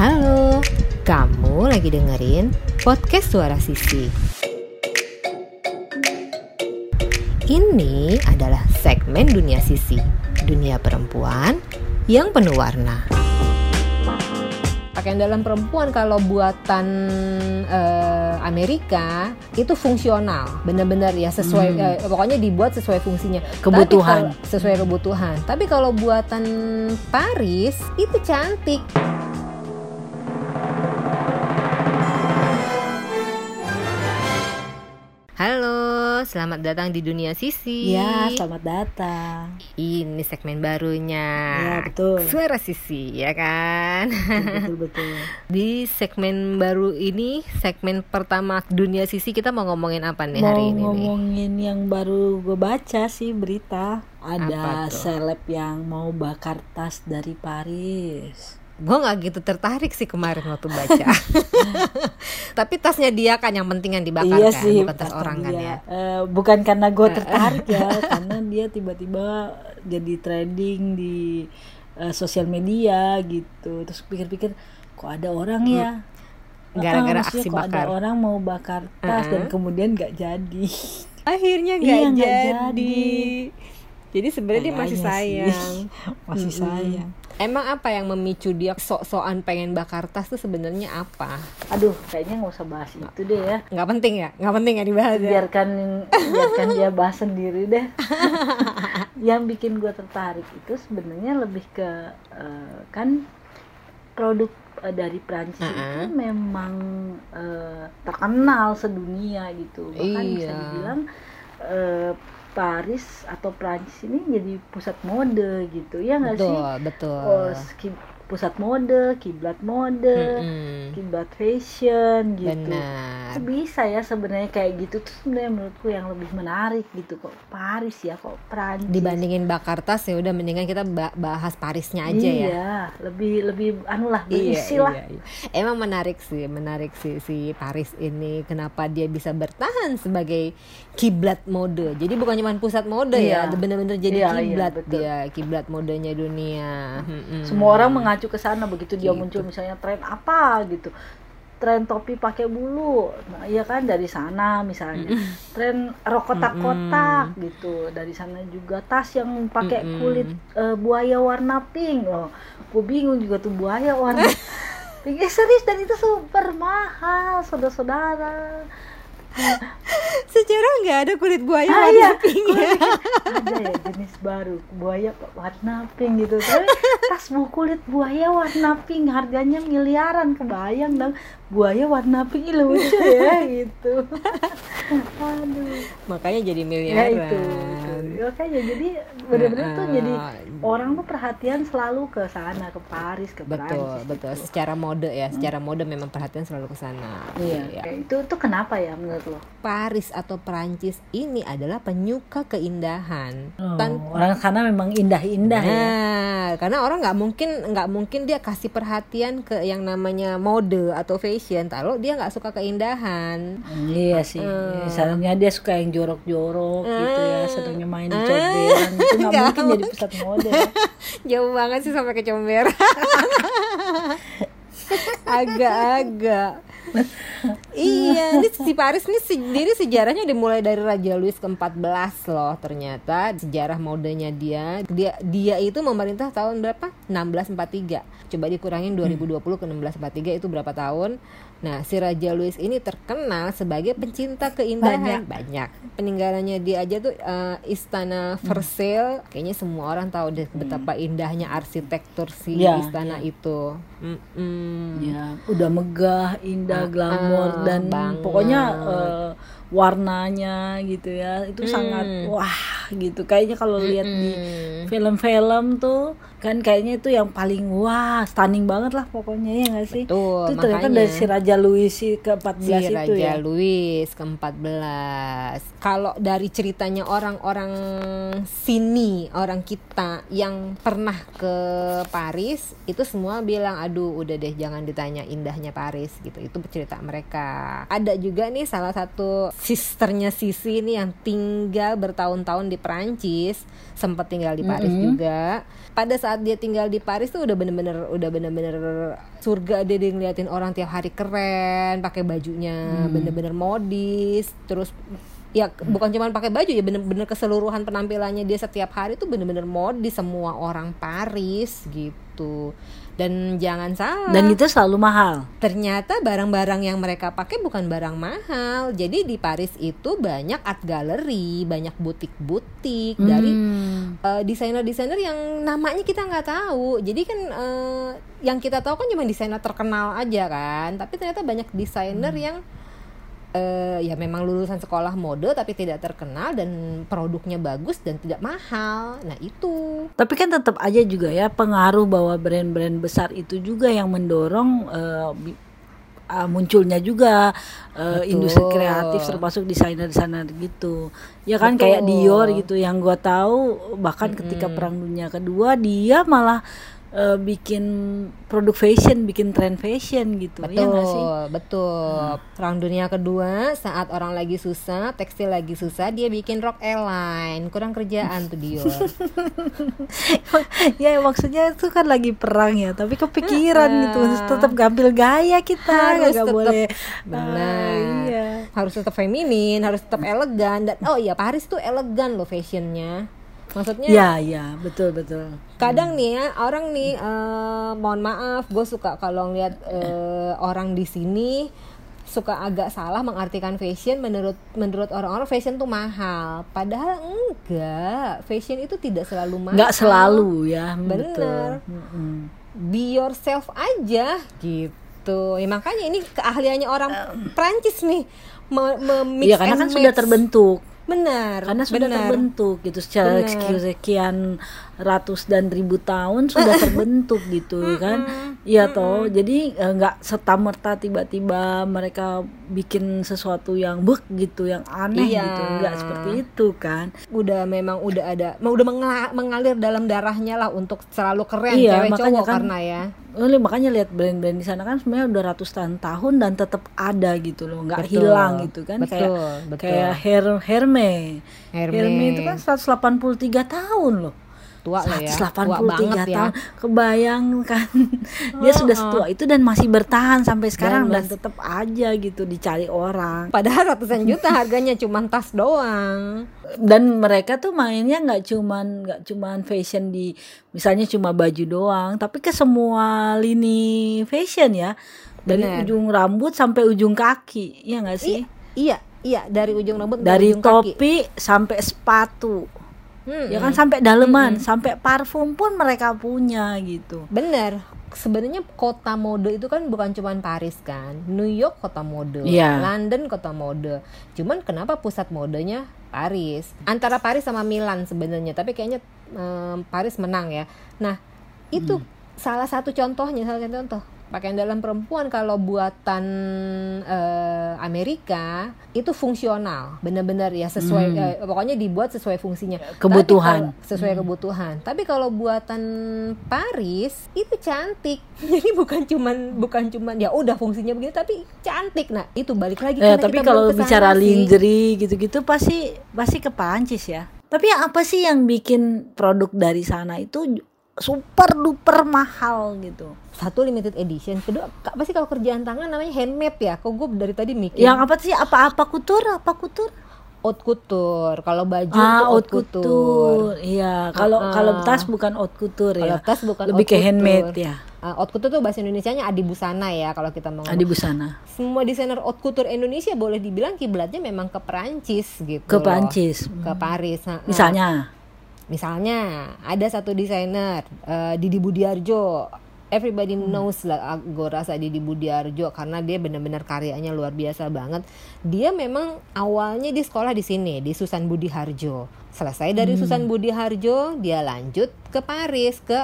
Halo, kamu lagi dengerin podcast Suara Sisi. Ini adalah segmen dunia sisi, dunia perempuan yang penuh warna. Pakaian dalam perempuan kalau buatan eh, Amerika itu fungsional, benar-benar ya sesuai, Hmm. eh, pokoknya dibuat sesuai fungsinya. Kebutuhan. Tapi kalau- sesuai kebutuhan. Tapi kalau buatan Paris itu cantik. Selamat datang di dunia Sisi. Ya, selamat datang. Ini segmen barunya. Ya, betul. Suara Sisi, ya kan? Betul betul. di segmen baru ini, segmen pertama dunia Sisi kita mau ngomongin apa nih Mau hari ini nih? ngomongin yang baru gue baca sih berita. Ada seleb yang mau bakar tas dari Paris. Gue nggak gitu tertarik sih kemarin waktu baca. Tapi tasnya dia kan yang penting yang dibakar iya kan, sih, bukan tas orang kan ya. Eh, bukan karena gue tertarik ya, karena dia tiba-tiba jadi trending di eh, sosial media gitu. Terus pikir-pikir, kok ada orang ya? Hmm. Gara-gara aksi kok bakar. ada orang mau bakar tas dan kemudian gak jadi. Akhirnya Iya, nggak nggak jadi. jadi. Jadi sebenarnya dia masih sih. sayang. Masih sayang. Emang apa yang memicu dia sok-sokan pengen bakar tas tuh sebenarnya apa? Aduh, kayaknya nggak usah bahas itu deh ya. Nggak penting ya? Nggak penting ya dibahas ya? Biarkan biarkan dia bahas sendiri deh. Yang bikin gue tertarik itu sebenarnya lebih ke eh, kan produk eh, dari Prancis itu Uh-uh. memang eh, terkenal sedunia gitu. Bahkan bisa Iya. dibilang eh, Paris atau Prancis ini jadi pusat mode gitu ya nggak sih? Betul, betul. Oh, pusat mode, kiblat mode, Mm-mm. kiblat fashion gitu. Benar. Kok bisa ya sebenarnya kayak gitu tuh sebenarnya menurutku yang lebih menarik gitu kok Paris ya kok Prancis. Dibandingin bakar tas ya udah mendingan kita ba- bahas Parisnya aja iya, ya. lebih lebih anu lah Iya, berisi lah. iya, iya. Emang menarik sih, menarik sih si Paris ini. Kenapa dia bisa bertahan sebagai kiblat mode. Jadi bukan cuma pusat mode Iya. ya, bener-bener jadi Iya, iya, kiblat betul. dia, kiblat modenya dunia. Semua orang mengacu ke sana begitu dia Gitu. muncul misalnya tren apa gitu. Tren topi pakai bulu. Nah, iya kan dari sana misalnya. Tren rok kotak-kotak gitu. Dari sana juga tas yang pakai Mm-mm. kulit eh, buaya warna pink loh. Gue bingung juga tuh buaya warna pink. Eh serius dan itu super mahal, saudara-saudara. Sejarah nggak ada kulit buaya Ah, warna iya. pink ya. ada ya jenis baru buaya warna pink gitu tapi tas bu kulit buaya warna pink harganya miliaran kebayang dong buaya warna pink lucu ya gitu aduh Makanya jadi ya miliaran. itu, itu. Makanya jadi bener-bener tuh Nah, jadi orang tuh perhatian selalu ke sana ke Paris ke betul Perancis betul. gitu. secara mode ya secara mode memang perhatian selalu ke sana. Iya kayak itu tuh kenapa ya menurut lo? Paris atau Perancis ini adalah penyuka keindahan. Tan- Oh, orang sana memang indah-indah ya. Nah, karena orang nggak mungkin nggak mungkin dia kasih perhatian ke yang namanya mode atau fashion. Kalau dia nggak suka keindahan. Iya sih, Hmm. misalnya dia suka yang jorok-jorok gitu ya, senangnya main di Hmm. comberan, itu nggak mungkin jadi pusat mode. Jauh banget sih sampai ke comber. Agak-agak. iya, ini si Paris ini sendiri sejarahnya dimulai dari Raja Louis ke-14 loh ternyata sejarah modenya dia. Dia dia itu memerintah tahun berapa? 1643. Coba dikurangin 2020 ke 1643 itu berapa tahun? Nah, si Raja Louis ini terkenal sebagai pencinta keindahan. Banyak. Peninggalannya dia aja tuh eh, Istana Versailles. Kayaknya semua orang tahu deh betapa indahnya arsitektur si Iya, istana itu. Mm-mm. Ya, udah megah, indah, glamor ah, dan banget. pokoknya eh, warnanya gitu ya, itu sangat wah gitu. Kayaknya kalau lihat di Mm. Film-film tuh kan kayaknya itu yang paling wah stunning banget lah pokoknya ya nggak sih? Betul, itu ternyata makanya. dari si Raja Louis si ke-14 si itu Raja ya. Louis ke-14. Kalau dari ceritanya orang-orang sini, orang kita yang pernah ke Paris, itu semua bilang, "Aduh, udah deh jangan ditanya indahnya Paris." gitu. Itu cerita mereka. Ada juga nih salah satu sisternya Sisi nih yang tinggal bertahun-tahun di Perancis, sempat tinggal di Paris juga. pada saat dia tinggal di Paris tuh udah bener-bener udah bener-bener surga dia, dia ngeliatin orang tiap hari keren pakai bajunya Hmm. bener-bener modis terus ya bukan cuma pakai baju ya bener-bener keseluruhan penampilannya dia setiap hari tuh bener-bener modis semua orang Paris gitu dan jangan salah Dan itu selalu mahal. ternyata barang-barang yang mereka pakai bukan barang mahal. Jadi di Paris itu banyak art gallery, banyak butik-butik dari Hmm. eh, desainer-desainer yang namanya kita nggak tahu. Jadi kan eh, yang kita tahu kan cuma desainer terkenal aja kan. Tapi ternyata banyak desainer yang eh, ya memang lulusan sekolah mode tapi tidak terkenal dan produknya bagus dan tidak mahal. Nah itu Tapi kan tetap aja juga ya pengaruh bahwa brand-brand besar itu juga yang mendorong bi- ah, munculnya juga Betul. industri kreatif termasuk desainer-desainer gitu. Ya kan Betul. kayak Dior gitu yang gua tahu bahkan ketika perang dunia kedua dia malah eh, bikin produk fashion, bikin tren fashion gitu. Betul, nggak sih? betul. Perang Dunia Kedua, saat orang lagi susah, tekstil lagi susah, dia bikin rok airline. Kurang kerjaan tuh Dior. ya maksudnya itu kan lagi perang ya, tapi kepikiran gitu tetap ngambil gaya kita Harus nggak tetap- boleh. Benar. Ah, iya. Harus tetap feminin, harus tetap elegan dan oh iya Paris tuh elegan loh fashionnya. Maksudnya Ya, ya, betul betul. kadang nih ya orang nih eh, mohon maaf gue suka kalau ngeliat eh, orang di sini suka agak salah mengartikan fashion menurut menurut orang-orang fashion tuh mahal padahal enggak fashion itu tidak selalu mahal Nggak selalu ya, Bener. betul. Be yourself aja gitu ya makanya ini keahliannya orang Prancis nih me, Iya karena kan sudah terbentuk. Benar Karena sudah benar. terbentuk gitu secara Benar. sekian, ratus dan ribu tahun sudah terbentuk gitu kan. Iya toh. Jadi eh, nggak serta merta tiba-tiba mereka bikin sesuatu yang buk gitu, yang aneh Iya. gitu. Nggak seperti itu kan. udah memang udah ada udah menga- mengalir dalam darahnya lah untuk selalu keren Iya, cewek makanya cowok kan karena ya makanya lihat brand-brand di sana kan sebenarnya udah ratusan tahun dan tetap ada gitu loh, nggak hilang gitu kan. Betul, kayak betul. kayak Her Herme. Herme. Herme itu kan 183 tahun loh. tua loh ya. 183 tua banget ya. tahun. Kebayang kan dia sudah setua itu dan masih bertahan sampai sekarang dan, mas- tetap aja gitu dicari orang. Padahal ratusan juta harganya cuma tas doang. Dan mereka tuh mainnya nggak cuman nggak cuman fashion di misalnya cuma baju doang tapi ke semua lini fashion ya. Dari Bener. ujung rambut sampai ujung kaki ya nggak sih? Iya iya dari ujung rambut dari ujung kaki. topi sampai sepatu. Hmm, ya kan sampai daleman sampai parfum pun mereka punya gitu. Bener. Sebenarnya kota mode itu kan bukan cuma Paris kan. New York kota mode Iya. London kota mode. Cuman kenapa pusat modenya Paris? Antara Paris sama Milan sebenarnya tapi kayaknya em, Paris menang ya. Nah itu salah satu contohnya salah satu contoh pakaian dalam perempuan kalau buatan eh, Amerika itu fungsional. Benar-benar ya sesuai eh, pokoknya dibuat sesuai fungsinya. Tapi Kebutuhan. kalau- sesuai kebutuhan. Tapi kalau buatan Paris itu cantik. Jadi bukan cuman bukan cuman ya udah fungsinya begini tapi cantik. Nah itu balik lagi Eh, karena tapi kita kalau bicara sih. lingerie gitu-gitu pasti pasti ke Perancis ya. Tapi apa sih yang bikin produk dari sana itu super duper mahal gitu? satu limited edition kedua apa sih kalau kerjaan tangan namanya handmade ya kok gue dari tadi mikir Yang apa sih? Apa-apa kutur? Apa kutur? haute couture kalau baju ah, itu haute couture. couture Iya, kalau Ah, kalau tas bukan haute couture kalau ya. tas bukan Lebih ke couture. handmade ya. Ah, haute couture tuh bahasa Indonesianya adi busana ya kalau kita mau. Adi busana. semua desainer haute couture Indonesia boleh dibilang kiblatnya memang ke Perancis gitu Ke loh. Perancis. ke Paris ha. Misalnya. Misalnya ada satu desainer eh, Didi Budiarjo everybody knows lah gue rasa Didi Budiarjo karena dia benar-benar karyanya luar biasa banget dia memang awalnya di sekolah di sini di Susan Budi Harjo selesai dari Susan Budi Harjo dia lanjut ke Paris ke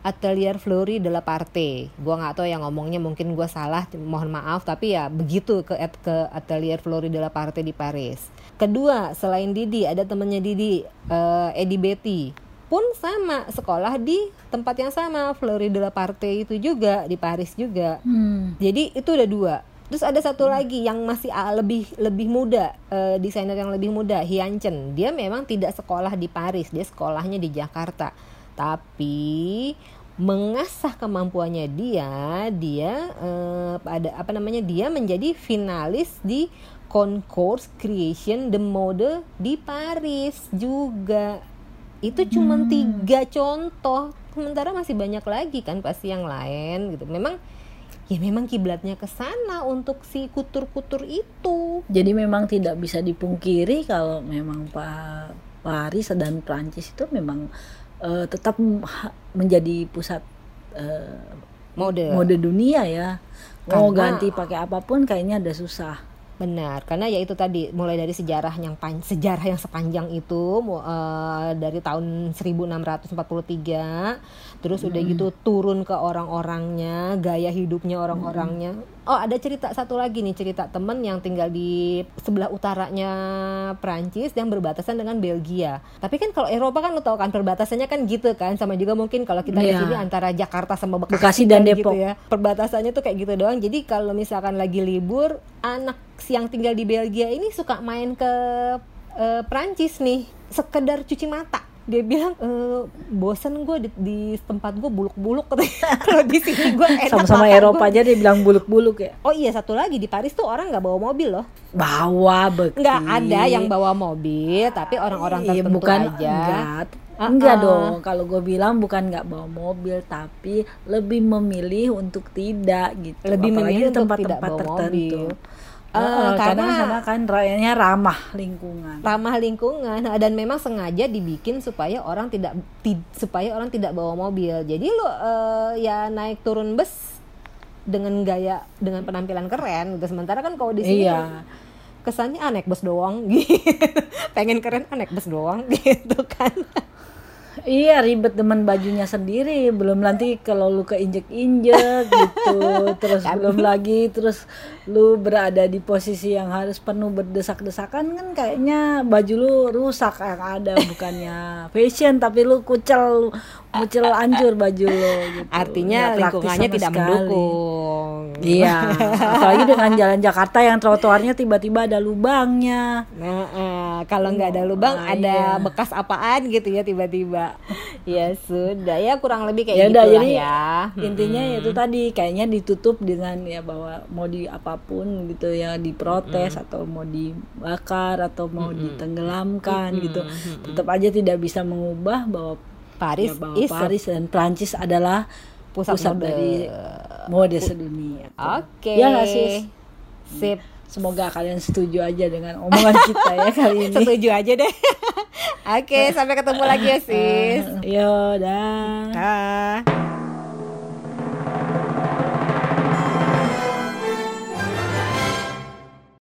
Atelier Fleury de la Parte. Gua nggak tahu yang ngomongnya mungkin gua salah, mohon maaf tapi ya begitu ke ke Atelier Fleury de la Parte di Paris. Kedua, selain Didi ada temennya Didi, eh, Edi Betty pun sama sekolah di tempat yang sama Fleury de la Parte itu juga di Paris juga. Hmm. Jadi itu udah dua. Terus ada satu lagi yang masih lebih lebih muda, eh, desainer yang lebih muda, Hyun Chen. Dia memang tidak sekolah di Paris, dia sekolahnya di Jakarta. tapi mengasah kemampuannya dia dia eh, pada apa namanya dia menjadi finalis di Concours Creation de Mode di Paris juga itu cuma Hmm. tiga contoh sementara masih banyak lagi kan pasti yang lain gitu memang ya memang kiblatnya ke sana untuk si kutur-kutur itu Jadi memang tidak bisa dipungkiri kalau memang Pak Paris dan Prancis itu memang eh, tetap menjadi pusat eh, mode, mode dunia ya. Mau Karena- ganti pakai apa pun kayaknya ada susah. Benar karena ya itu tadi mulai dari sejarah yang pan- sejarah yang sepanjang itu eh, dari tahun 1643 terus udah gitu turun ke orang-orangnya gaya hidupnya orang-orangnya oh ada cerita satu lagi nih cerita temen yang tinggal di sebelah utaranya Prancis yang berbatasan dengan Belgia tapi kan kalau Eropa kan lo tau kan perbatasannya kan gitu kan sama juga mungkin kalau kita di Iya. sini antara Jakarta sama Bekasi, Bekasi dan kan Depok. gitu ya perbatasannya tuh kayak gitu doang jadi kalau misalkan lagi libur anak yang tinggal di Belgia ini suka main ke eh, Prancis nih sekedar cuci mata dia bilang e, bosen gue di, di tempat gue buluk-buluk katanya. Kalau di sini gue enak Sama-sama Eropa gua- aja dia bilang buluk-buluk ya. oh iya satu lagi di Paris tuh orang nggak bawa mobil loh. Bawa bekti. nggak ada yang bawa mobil tapi orang-orang Iya, tertentu bukan aja. enggak. Ah, enggak ah. dong. Kalau gue bilang bukan nggak bawa mobil tapi lebih memilih untuk tidak gitu. Lebih Apalagi memilih tempat-tempat bawa tertentu. mobil Eh, karena karena- sana kan rakyatnya ramah lingkungan. Ramah lingkungan Nah, dan memang sengaja dibikin supaya orang tidak ti- supaya orang tidak bawa mobil. Jadi lo eh, ya naik turun bus dengan gaya dengan penampilan keren gitu. Sementara kan kalau di sini iya. kesannya ah, naik bus doang. Gitu. Pengen keren ah, naik bus doang. Gitu kan Iya ribet demen bajunya sendiri belum nanti kalau lu keinjek-injek gitu terus Kan. belum lagi terus lu berada di posisi yang harus penuh berdesak-desakan kan kayaknya baju lu rusak yang ada bukannya fashion tapi lu kucel mucel hancur baju lu gitu. artinya Nggak lingkungannya tidak sekali. mendukung Iya, apalagi dengan jalan Jakarta yang trotoarnya tiba-tiba ada lubangnya. Nah, eh, kalau nggak ada lubang, Ah, ada iya. bekas apaan gitu ya tiba-tiba. ya sudah, ya kurang lebih kayak Ya gitu udah, jadi ya. Intinya ya itu tadi kayaknya ditutup dengan ya bahwa mau di apa pun gitu ya diprotes atau mau dibakar atau mau ditenggelamkan gitu. Tetap aja tidak bisa mengubah bahwa Paris ya, bahwa is Paris dan Prancis adalah pusat, pusat mode. dari mode sedunia. Oke. Ya nggak sih? Sip. Semoga kalian setuju aja dengan omongan kita ya kali ini. Setuju aja deh. Oke, sampai ketemu lagi ya, sis. Yo, dah. Dah.